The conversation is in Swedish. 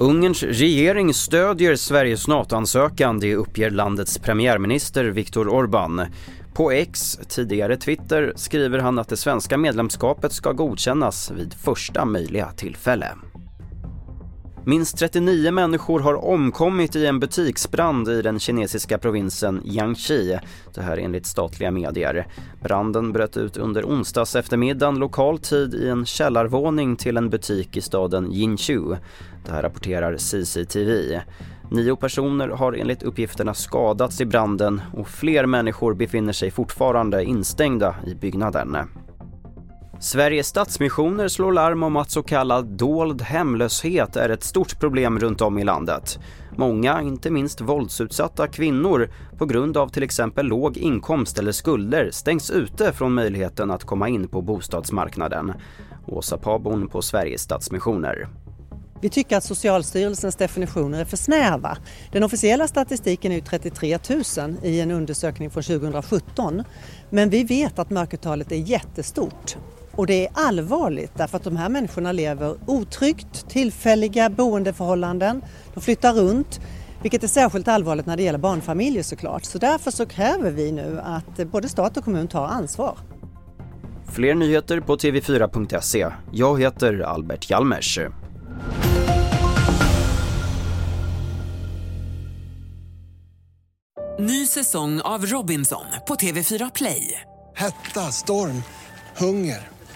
Ungerns regering stödjer Sveriges NATO-ansökan, det uppger landets premiärminister Viktor Orbán. På X, tidigare Twitter, skriver han att det svenska medlemskapet ska godkännas vid första möjliga tillfälle. Minst 39 människor har omkommit i en butiksbrand i den kinesiska provinsen Jiangxi. Det här enligt statliga medier. Branden bröt ut under onsdags eftermiddagen lokal tid i en källarvåning till en butik i staden Jinchu. Det här rapporterar CCTV. Nio personer har enligt uppgifterna skadats i branden och fler människor befinner sig fortfarande instängda i byggnaden. Sveriges Stadsmissioner slår larm om att så kallad dold hemlöshet är ett stort problem runt om i landet. Många, inte minst våldsutsatta kvinnor, på grund av till exempel låg inkomst eller skulder stängs ute från möjligheten att komma in på bostadsmarknaden. Åsa Pabon på Sveriges Stadsmissioner. Vi tycker att Socialstyrelsens definitioner är för snäva. Den officiella statistiken är 33 000 i en undersökning från 2017. Men vi vet att mörkertalet är jättestort. Och det är allvarligt därför att de här människorna lever otryggt, tillfälliga boendeförhållanden, de flyttar runt, vilket är särskilt allvarligt när det gäller barnfamiljer såklart. Så därför så kräver vi nu att både stat och kommun tar ansvar. Fler nyheter på tv4.se. Jag heter Albert Hjalmers. Ny säsong av Robinson på TV4 Play. Hetta, storm, hunger.